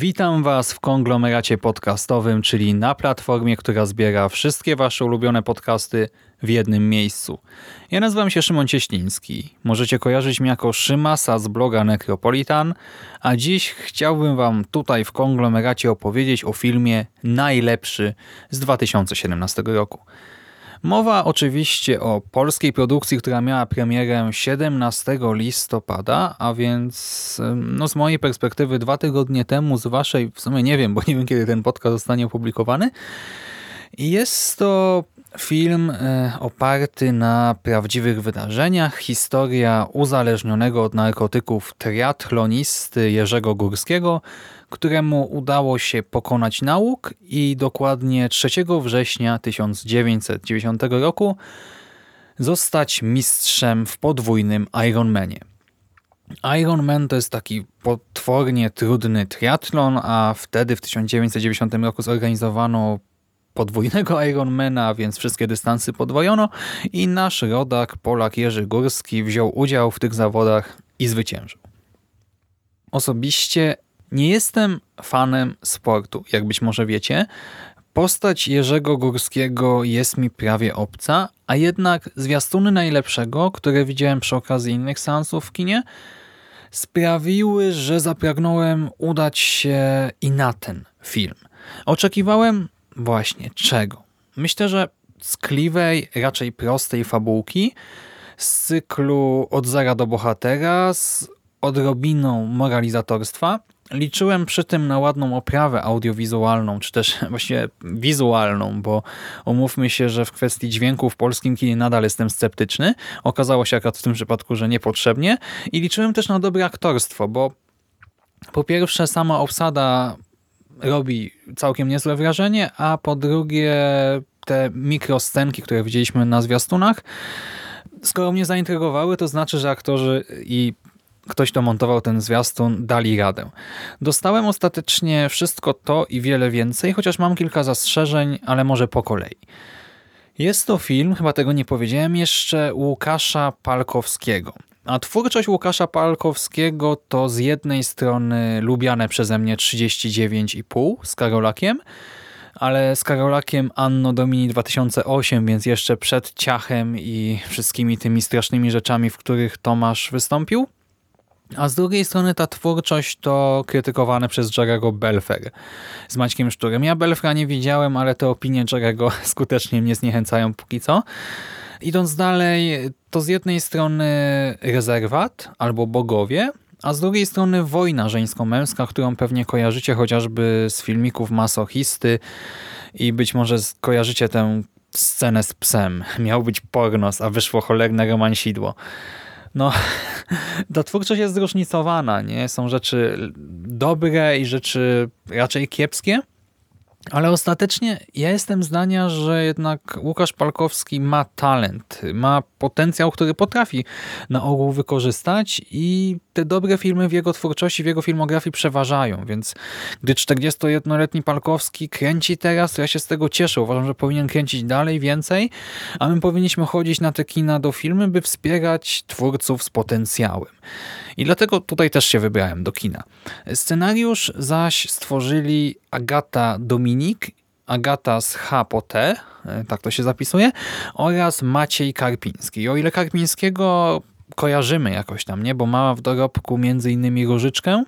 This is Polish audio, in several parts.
Witam Was w konglomeracie podcastowym, czyli na platformie, która zbiera wszystkie Wasze ulubione podcasty w jednym miejscu. Ja nazywam się Szymon Cieśliński. Możecie kojarzyć mnie jako Szymasa z bloga Necropolitan, a dziś chciałbym Wam tutaj w konglomeracie opowiedzieć o filmie Najlepszy z 2017 roku. Mowa oczywiście o polskiej produkcji, która miała premierę 17 listopada, a więc no z mojej perspektywy dwa tygodnie temu, z waszej w sumie nie wiem, bo nie wiem kiedy ten podcast zostanie opublikowany. Jest to film e, oparty na prawdziwych wydarzeniach. Historia uzależnionego od narkotyków triatlonisty Jerzego Górskiego, któremu udało się pokonać nauk i dokładnie 3 września 1990 roku zostać mistrzem w podwójnym Ironmanie. Ironman to jest taki potwornie trudny triatlon, a wtedy w 1990 roku zorganizowano podwójnego Ironmana, więc wszystkie dystansy podwojono i nasz rodak, Polak Jerzy Górski wziął udział w tych zawodach i zwyciężył. Osobiście nie jestem fanem sportu, jak być może wiecie. Postać Jerzego Górskiego jest mi prawie obca, a jednak zwiastuny najlepszego, które widziałem przy okazji innych seansów w kinie, sprawiły, że zapragnąłem udać się i na ten film. Oczekiwałem właśnie czego? Myślę, że skliwej, raczej prostej fabułki z cyklu od zera do bohatera z odrobiną moralizatorstwa Liczyłem przy tym na ładną oprawę audiowizualną, czy też właśnie wizualną, bo umówmy się, że w kwestii dźwięku w polskim kinie nadal jestem sceptyczny. Okazało się akurat w tym przypadku, że niepotrzebnie. I liczyłem też na dobre aktorstwo, bo po pierwsze sama obsada robi całkiem niezłe wrażenie, a po drugie te mikroscenki, które widzieliśmy na zwiastunach, skoro mnie zaintrygowały, to znaczy, że aktorzy i ktoś, kto montował ten zwiastun, dali radę. Dostałem ostatecznie wszystko to i wiele więcej, chociaż mam kilka zastrzeżeń, ale może po kolei. Jest to film, chyba tego nie powiedziałem jeszcze, Łukasza Palkowskiego. A twórczość Łukasza Palkowskiego to z jednej strony lubiane przeze mnie 39,5 z Karolakiem, ale z Karolakiem Anno Domini 2008, więc jeszcze przed ciachem i wszystkimi tymi strasznymi rzeczami, w których Tomasz wystąpił. A z drugiej strony ta twórczość to krytykowane przez Jerego Belfer z Maćkiem Szczurem. Ja Belfra nie widziałem, ale te opinie Jerego skutecznie mnie zniechęcają póki co. Idąc dalej, to z jednej strony rezerwat albo bogowie, a z drugiej strony wojna żeńsko-męska, którą pewnie kojarzycie chociażby z filmików masochisty i być może kojarzycie tę scenę z psem. Miał być pornos, a wyszło cholerne romansidło no, ta twórczość jest zróżnicowana, nie? Są rzeczy dobre i rzeczy raczej kiepskie, ale ostatecznie ja jestem zdania, że jednak Łukasz Palkowski ma talent, ma potencjał, który potrafi na ogół wykorzystać i te dobre filmy w jego twórczości, w jego filmografii przeważają, więc gdy 41-letni Palkowski kręci teraz, to ja się z tego cieszę. Uważam, że powinien kręcić dalej, więcej, a my powinniśmy chodzić na te kina do filmy, by wspierać twórców z potencjałem. I dlatego tutaj też się wybrałem do kina. Scenariusz zaś stworzyli Agata Dominik, Agata z H po T, e, tak to się zapisuje, oraz Maciej Karpiński. O ile Karpińskiego kojarzymy jakoś tam, nie? bo ma w dorobku między innymi Różyczkę,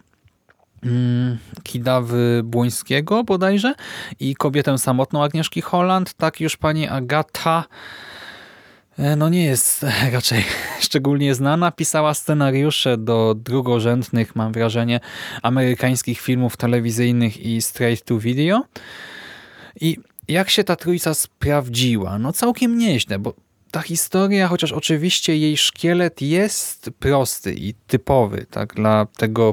mm, Kidawy Błońskiego bodajże i kobietę samotną Agnieszki Holland, tak już pani Agata no nie jest raczej szczególnie znana. Pisała scenariusze do drugorzędnych, mam wrażenie, amerykańskich filmów telewizyjnych i straight to video. I Jak się ta trójca sprawdziła? No całkiem nieźle, bo ta historia, chociaż oczywiście jej szkielet jest prosty i typowy tak, dla tego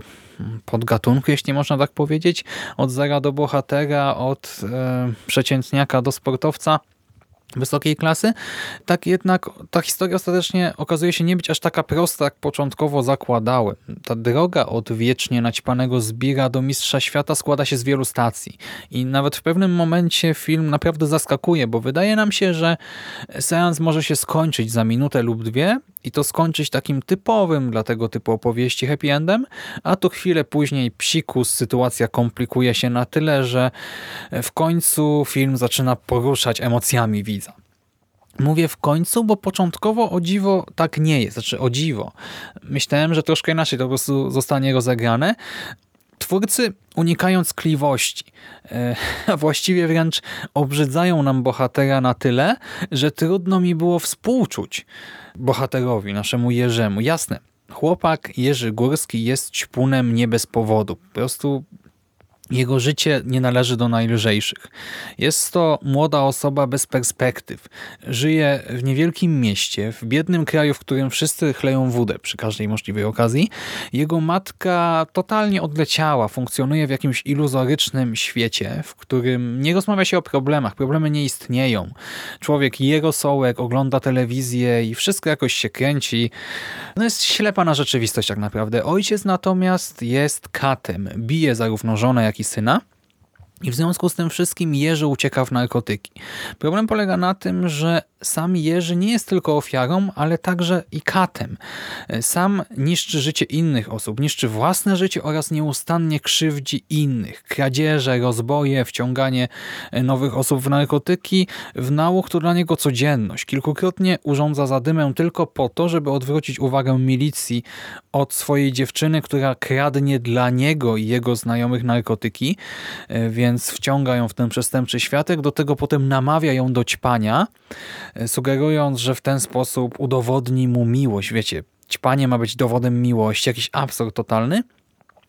podgatunku, jeśli można tak powiedzieć, od zera do bohatera, od e, przeciętniaka do sportowca, wysokiej klasy, tak jednak ta historia ostatecznie okazuje się nie być aż taka prosta, jak początkowo zakładałem. Ta droga od wiecznie naćpanego zbira do mistrza świata składa się z wielu stacji i nawet w pewnym momencie film naprawdę zaskakuje, bo wydaje nam się, że seans może się skończyć za minutę lub dwie i to skończyć takim typowym dla tego typu opowieści happy endem, a tu chwilę później psikus, sytuacja komplikuje się na tyle, że w końcu film zaczyna poruszać emocjami widza. Mówię w końcu, bo początkowo o dziwo tak nie jest. Znaczy o dziwo. Myślałem, że troszkę inaczej to po prostu zostanie rozegrane. Twórcy unikając kliwości, e, a właściwie wręcz obrzydzają nam bohatera na tyle, że trudno mi było współczuć bohaterowi, naszemu Jerzemu. Jasne, chłopak Jerzy Górski jest ćpunem nie bez powodu. Po prostu jego życie nie należy do najlżejszych. Jest to młoda osoba bez perspektyw. Żyje w niewielkim mieście, w biednym kraju, w którym wszyscy chleją wódę przy każdej możliwej okazji. Jego matka totalnie odleciała, funkcjonuje w jakimś iluzorycznym świecie, w którym nie rozmawia się o problemach, problemy nie istnieją. Człowiek je rosołek, ogląda telewizję i wszystko jakoś się kręci. No jest ślepa na rzeczywistość tak naprawdę. Ojciec natomiast jest katem. Bije zarówno żonę, jak i syna. I w związku z tym wszystkim Jerzy ucieka w narkotyki. Problem polega na tym, że sam Jerzy nie jest tylko ofiarą, ale także i katem. Sam niszczy życie innych osób, niszczy własne życie oraz nieustannie krzywdzi innych. Kradzieże, rozboje, wciąganie nowych osób w narkotyki, w nałóg to dla niego codzienność. Kilkukrotnie urządza zadymę tylko po to, żeby odwrócić uwagę milicji od swojej dziewczyny, która kradnie dla niego i jego znajomych narkotyki, więc wciąga ją w ten przestępczy światek, do tego potem namawia ją do ćpania, sugerując, że w ten sposób udowodni mu miłość. Wiecie, ćpanie ma być dowodem miłości, jakiś absurd totalny.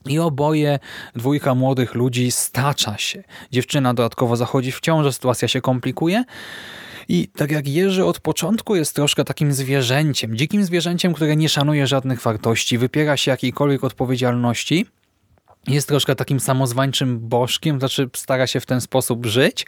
I oboje, dwójka młodych ludzi stacza się. Dziewczyna dodatkowo zachodzi w ciążę, sytuacja się komplikuje. I tak jak Jerzy od początku jest troszkę takim zwierzęciem, dzikim zwierzęciem, które nie szanuje żadnych wartości, wypiera się jakiejkolwiek odpowiedzialności, jest troszkę takim samozwańczym bożkiem, znaczy stara się w ten sposób żyć.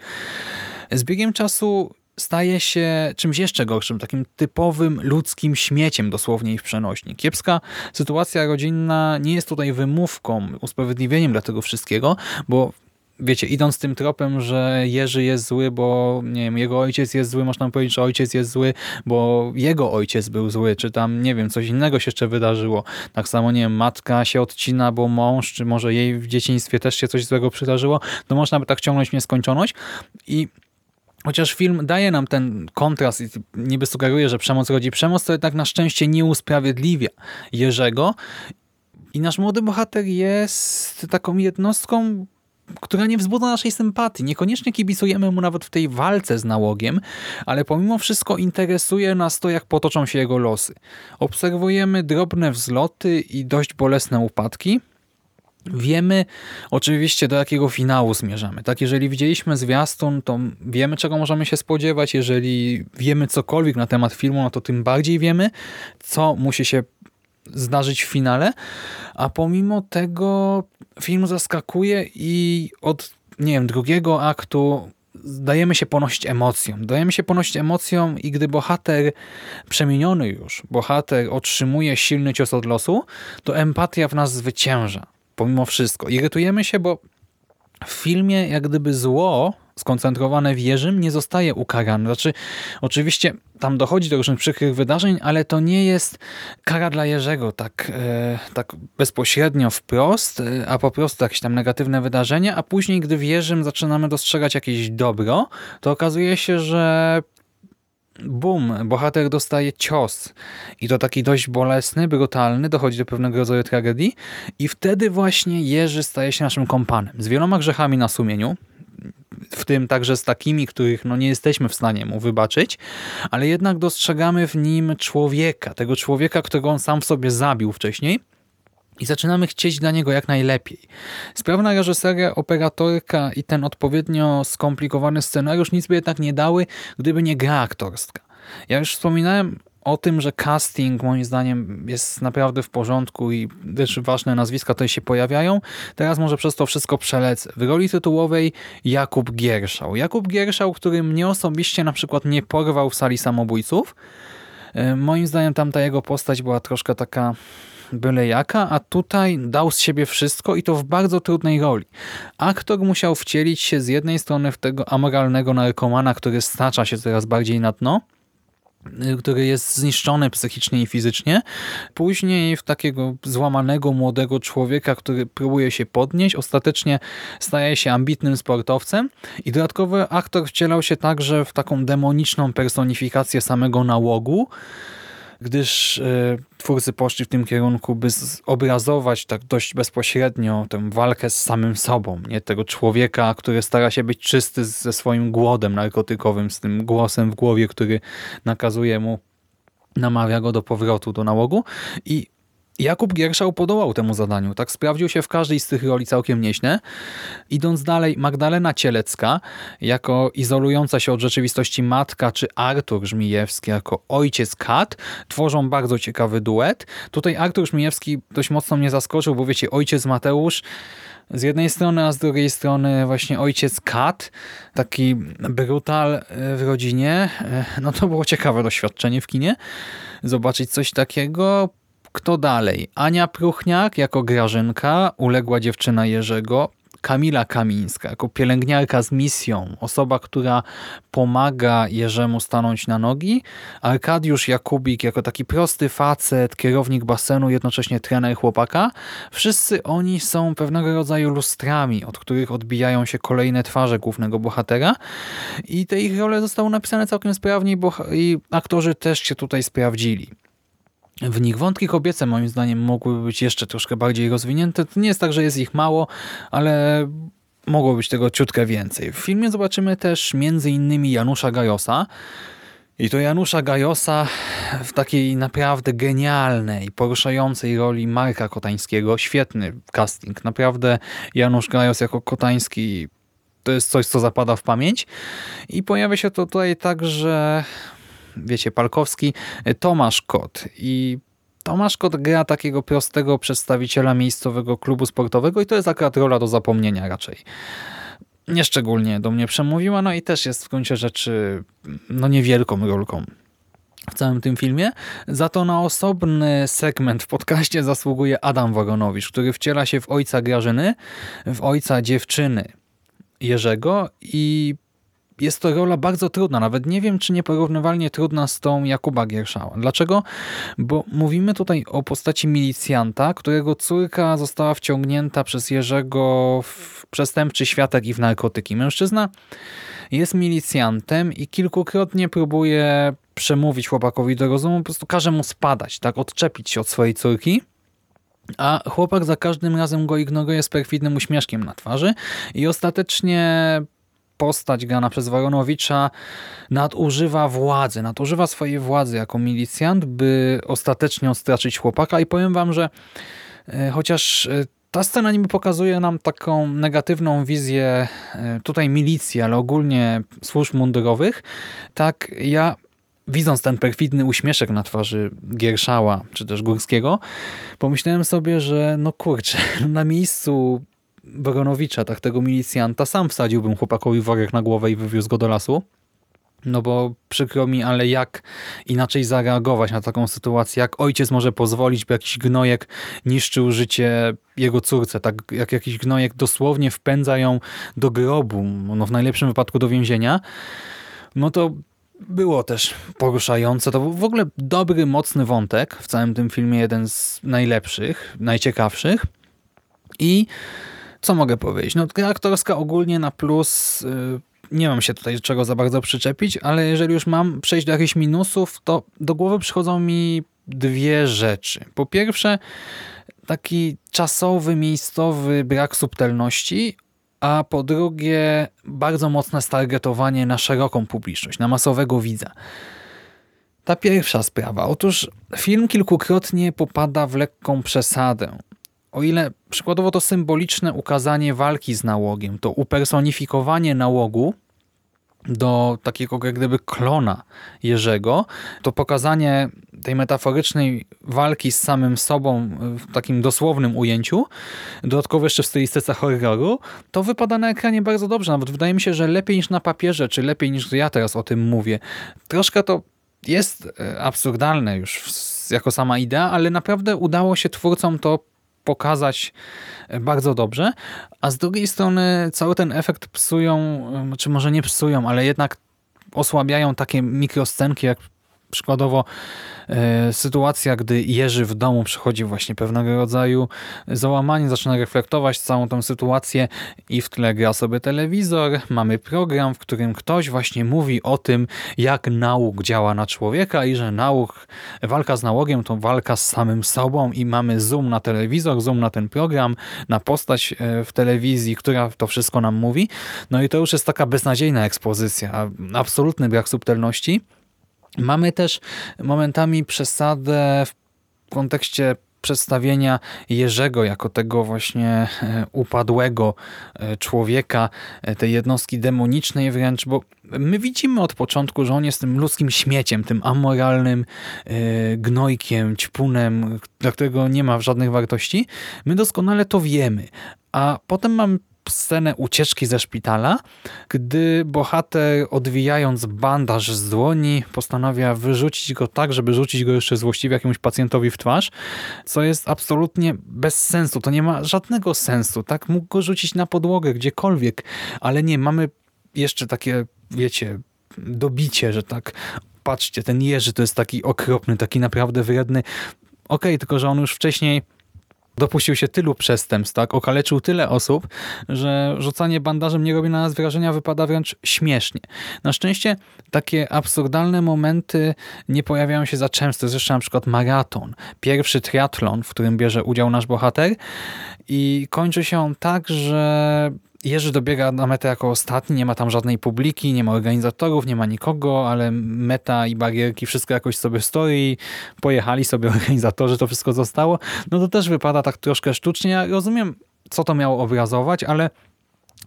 Z biegiem czasu staje się czymś jeszcze gorszym, takim typowym ludzkim śmieciem dosłownie i w przenośni. Kiepska sytuacja rodzinna nie jest tutaj wymówką, usprawiedliwieniem dla tego wszystkiego, bo wiecie, idąc tym tropem, że Jerzy jest zły, bo nie wiem, jego ojciec jest zły, można powiedzieć, że ojciec jest zły, bo jego ojciec był zły, czy tam, nie wiem, coś innego się jeszcze wydarzyło. Tak samo, nie wiem, matka się odcina, bo mąż, czy może jej w dzieciństwie też się coś złego przydarzyło, to można by tak ciągnąć nieskończoność i Chociaż film daje nam ten kontrast i niby sugeruje, że przemoc rodzi przemoc, to jednak na szczęście nie usprawiedliwia Jerzego. I nasz młody bohater jest taką jednostką, która nie wzbudza naszej sympatii. Niekoniecznie kibicujemy mu nawet w tej walce z nałogiem, ale pomimo wszystko interesuje nas to, jak potoczą się jego losy. Obserwujemy drobne wzloty i dość bolesne upadki, Wiemy oczywiście do jakiego finału zmierzamy. Tak, jeżeli widzieliśmy zwiastun, to wiemy czego możemy się spodziewać. Jeżeli wiemy cokolwiek na temat filmu, no to tym bardziej wiemy, co musi się zdarzyć w finale. A pomimo tego film zaskakuje i od, nie wiem, drugiego aktu dajemy się ponosić emocjom. Dajemy się ponosić emocjom i gdy bohater, przemieniony już, bohater otrzymuje silny cios od losu, to empatia w nas zwycięża pomimo wszystko. Irytujemy się, bo w filmie jak gdyby zło skoncentrowane w Jerzym nie zostaje ukarane. Znaczy, oczywiście tam dochodzi do różnych przykrych wydarzeń, ale to nie jest kara dla Jerzego tak, e, tak bezpośrednio wprost, e, a po prostu jakieś tam negatywne wydarzenia, a później, gdy w Jerzym zaczynamy dostrzegać jakieś dobro, to okazuje się, że bum, bohater dostaje cios i to taki dość bolesny, brutalny, dochodzi do pewnego rodzaju tragedii i wtedy właśnie Jerzy staje się naszym kompanem. Z wieloma grzechami na sumieniu, w tym także z takimi, których no nie jesteśmy w stanie mu wybaczyć, ale jednak dostrzegamy w nim człowieka, tego człowieka, którego on sam w sobie zabił wcześniej i zaczynamy chcieć dla niego jak najlepiej. Sprawna reżyseria, operatorka i ten odpowiednio skomplikowany scenariusz nic by jednak nie dały, gdyby nie gra aktorska. Ja już wspominałem o tym, że casting moim zdaniem jest naprawdę w porządku i też ważne nazwiska tutaj się pojawiają. Teraz może przez to wszystko przelecę. W roli tytułowej Jakub Gierszał. Jakub Gierszał, który mnie osobiście na przykład nie porwał w sali samobójców. E, moim zdaniem tamta jego postać była troszkę taka byle jaka, a tutaj dał z siebie wszystko i to w bardzo trudnej roli. Aktor musiał wcielić się z jednej strony w tego amoralnego narkomana, który stacza się coraz bardziej na dno, y, który jest zniszczony psychicznie i fizycznie, później w takiego złamanego młodego człowieka, który próbuje się podnieść, ostatecznie staje się ambitnym sportowcem i dodatkowo aktor wcielał się także w taką demoniczną personifikację samego nałogu, gdyż e, twórcy poszli w tym kierunku, by obrazować tak dość bezpośrednio tę walkę z samym sobą, nie? Tego człowieka, który stara się być czysty ze swoim głodem narkotykowym, z tym głosem w głowie, który nakazuje mu namawia go do powrotu do nałogu. I Jakub Gierszał podołał temu zadaniu. Tak sprawdził się w każdej z tych roli całkiem nieźle. Idąc dalej, Magdalena Cielecka jako izolująca się od rzeczywistości matka, czy Artur Żmijewski jako ojciec Kat tworzą bardzo ciekawy duet. Tutaj Artur Żmijewski dość mocno mnie zaskoczył, bo wiecie, ojciec Mateusz z jednej strony, a z drugiej strony właśnie ojciec Kat, taki brutal e, w rodzinie. E, no to było ciekawe doświadczenie w kinie. Zobaczyć coś takiego. Kto dalej? Ania Pruchniak jako Grażynka, uległa dziewczyna Jerzego. Kamila Kamińska jako pielęgniarka z misją, osoba, która pomaga Jerzemu stanąć na nogi. Arkadiusz Jakubik jako taki prosty facet, kierownik basenu, jednocześnie trener chłopaka. Wszyscy oni są pewnego rodzaju lustrami, od których odbijają się kolejne twarze głównego bohatera i te ich role zostały napisane całkiem sprawnie i aktorzy też się tutaj sprawdzili w nich. Wątki kobiece moim zdaniem mogłyby być jeszcze troszkę bardziej rozwinięte. To nie jest tak, że jest ich mało, ale mogło być tego ciutkę więcej. W filmie zobaczymy też między innymi Janusza Gajosa. I to Janusza Gajosa w takiej naprawdę genialnej, poruszającej roli Marka Kotańskiego. Świetny casting. Naprawdę Janusz Gajos jako Kotański to jest coś, co zapada w pamięć. I pojawia się to tutaj także wiecie, Palkowski, Tomasz Kot. I Tomasz Kot gra takiego prostego przedstawiciela miejscowego klubu sportowego i to jest akurat rola do zapomnienia raczej. Nieszczególnie do mnie przemówiła, no i też jest w gruncie rzeczy no niewielką rolką w całym tym filmie. Za to na osobny segment w podcaście zasługuje Adam Woronowicz, który wciela się w ojca Grażyny, w ojca dziewczyny Jerzego i jest to rola bardzo trudna, nawet nie wiem, czy nieporównywalnie trudna z tą Jakuba Gierszała. Dlaczego? Bo mówimy tutaj o postaci milicjanta, którego córka została wciągnięta przez Jerzego w przestępczy światek i w narkotyki. Mężczyzna jest milicjantem i kilkukrotnie próbuje przemówić chłopakowi do rozumu, po prostu każe mu spadać, tak, odczepić się od swojej córki. A chłopak za każdym razem go ignoruje z perfidnym uśmieszkiem na twarzy i ostatecznie postać grana przez Waronowicza nadużywa władzy, nadużywa swojej władzy jako milicjant, by ostatecznie odstraczyć chłopaka. I powiem wam, że e, chociaż e, ta scena niby pokazuje nam taką negatywną wizję e, tutaj milicji, ale ogólnie służb mundurowych, tak ja widząc ten perfidny uśmieszek na twarzy Gierszała, czy też Górskiego, pomyślałem sobie, że no kurczę, na miejscu Woronowicza, tak tego milicjanta, sam wsadziłbym chłopakowi worek na głowę i wywiózł go do lasu. No bo przykro mi, ale jak inaczej zareagować na taką sytuację? Jak ojciec może pozwolić, by jakiś gnojek niszczył życie jego córce? Tak jak jakiś gnojek dosłownie wpędza ją do grobu, no w najlepszym wypadku do więzienia. No to było też poruszające. To był w ogóle dobry, mocny wątek w całym tym filmie. Jeden z najlepszych, najciekawszych. I co mogę powiedzieć? No aktorska ogólnie na plus y, nie mam się tutaj czego za bardzo przyczepić, ale jeżeli już mam przejść do jakichś minusów, to do głowy przychodzą mi dwie rzeczy. Po pierwsze, taki czasowy, miejscowy brak subtelności, a po drugie bardzo mocne stargetowanie na szeroką publiczność, na masowego widza. Ta pierwsza sprawa. Otóż film kilkukrotnie popada w lekką przesadę o ile przykładowo to symboliczne ukazanie walki z nałogiem, to upersonifikowanie nałogu do takiego jak gdyby klona Jerzego, to pokazanie tej metaforycznej walki z samym sobą w takim dosłownym ujęciu, dodatkowo jeszcze w stylistyce horroru, to wypada na ekranie bardzo dobrze. Nawet wydaje mi się, że lepiej niż na papierze, czy lepiej niż ja teraz o tym mówię. Troszkę to jest e, absurdalne już jako sama idea, ale naprawdę udało się twórcom to pokazać e, bardzo dobrze, a z drugiej strony cały ten efekt psują, e, czy może nie psują, ale jednak osłabiają takie mikroscenki, jak przykładowo e, sytuacja, gdy Jerzy w domu przychodzi właśnie pewnego rodzaju załamanie, zaczyna reflektować całą tą sytuację i w tle gra sobie telewizor, mamy program, w którym ktoś właśnie mówi o tym, jak nauk działa na człowieka i że nauk, walka z nałogiem to walka z samym sobą i mamy zoom na telewizor, zoom na ten program, na postać e, w telewizji, która to wszystko nam mówi. No i to już jest taka beznadziejna ekspozycja, absolutny brak subtelności. Mamy też momentami przesadę w kontekście przedstawienia Jerzego jako tego właśnie e, upadłego e, człowieka, e, tej jednostki demonicznej wręcz, bo my widzimy od początku, że on jest tym ludzkim śmieciem, tym amoralnym gnojkiem, ćpunem, dla którego nie ma żadnych wartości. My doskonale to wiemy, a potem mamy scenę ucieczki ze szpitala, gdy bohater odwijając bandaż z dłoni postanawia wyrzucić go tak, żeby rzucić go jeszcze złośliwie jakiemuś pacjentowi w twarz, co jest absolutnie bez sensu. To nie ma żadnego sensu. Tak mógł go rzucić na podłogę, gdziekolwiek, ale nie, mamy jeszcze takie, wiecie, dobicie, że tak patrzcie, ten Jerzy to jest taki okropny, taki naprawdę wredny. Okej, tylko że on już wcześniej dopuścił się tylu przestępstw, tak, okaleczył tyle osób, że rzucanie bandażem nie robi na nas wrażenia, wypada wręcz śmiesznie. Na szczęście takie absurdalne momenty nie pojawiają się za często. Zresztą na przykład maraton, pierwszy triatlon, w którym bierze udział nasz bohater i kończy się on tak, że Jerzy dobiega na metę jako ostatni, nie ma tam żadnej publiki, nie ma organizatorów, nie ma nikogo, ale meta i barierki, wszystko jakoś sobie stoi, pojechali sobie organizatorzy, to wszystko zostało. No to też wypada tak troszkę sztucznie. Ja rozumiem, co to miało obrazować, ale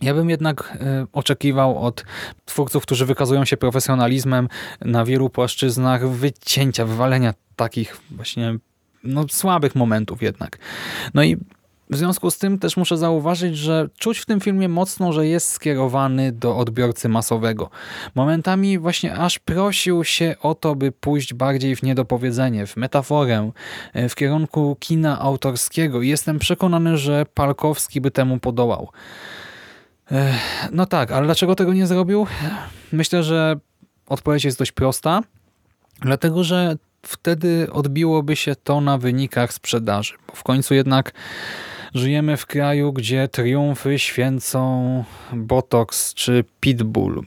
ja bym jednak e, oczekiwał od twórców, którzy wykazują się profesjonalizmem na wielu płaszczyznach, wycięcia, wywalenia takich właśnie no, słabych momentów jednak. No i w związku z tym też muszę zauważyć, że czuć w tym filmie mocno, że jest skierowany do odbiorcy masowego. Momentami właśnie aż prosił się o to, by pójść bardziej w niedopowiedzenie, w metaforę, e, w kierunku kina autorskiego jestem przekonany, że Palkowski by temu podołał. Ech, No tak, ale dlaczego tego nie zrobił? Myślę, że odpowiedź jest dość prosta. Dlatego, że wtedy odbiłoby się to na wynikach sprzedaży. Bo w końcu jednak żyjemy w kraju, gdzie triumfy święcą Botox czy Pitbull.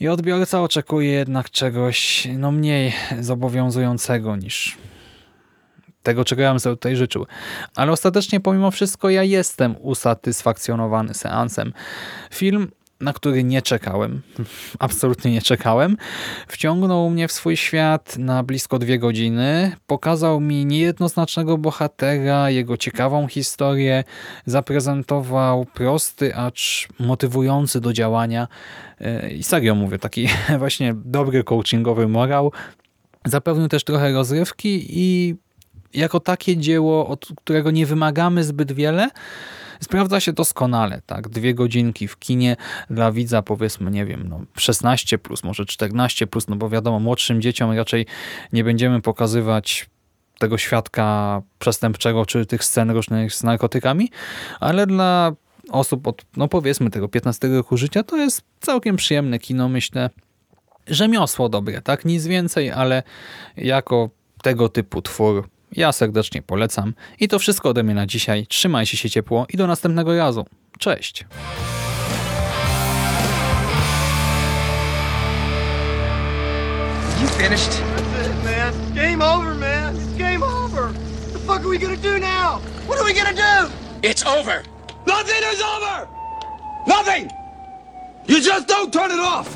I odbiorca oczekuje jednak czegoś no mniej zobowiązującego niż tego, czego ja bym sobie tutaj życzył. Ale ostatecznie pomimo wszystko ja jestem usatysfakcjonowany seansem. Film, na który nie czekałem, absolutnie nie czekałem, wciągnął mnie w swój świat na blisko dwie godziny, pokazał mi niejednoznacznego bohatera, jego ciekawą historię, zaprezentował prosty, acz motywujący do działania e, i serio mówię, taki właśnie dobry coachingowy morał, zapewnił też trochę rozrywki i jako takie dzieło, od którego nie wymagamy zbyt wiele, sprawdza się doskonale. Tak? Dwie godzinki w kinie dla widza powiedzmy, nie wiem, no 16 plus, może 14 plus, no bo wiadomo, młodszym dzieciom raczej nie będziemy pokazywać tego świadka przestępczego, czy tych scen różnych z narkotykami, ale dla osób od, no powiedzmy tego 15 roku życia, to jest całkiem przyjemne kino, myślę. Rzemiosło dobre, tak? Nic więcej, ale jako tego typu twór ja serdecznie polecam. I to wszystko ode mnie na dzisiaj. Trzymajcie się ciepło i do następnego razu. Cześć! You finished? That's it, man. Game over, man. It's game over. What the fuck are we gonna do now? What are we gonna do? It's over. Nothing is over! Nothing! You just don't turn it off!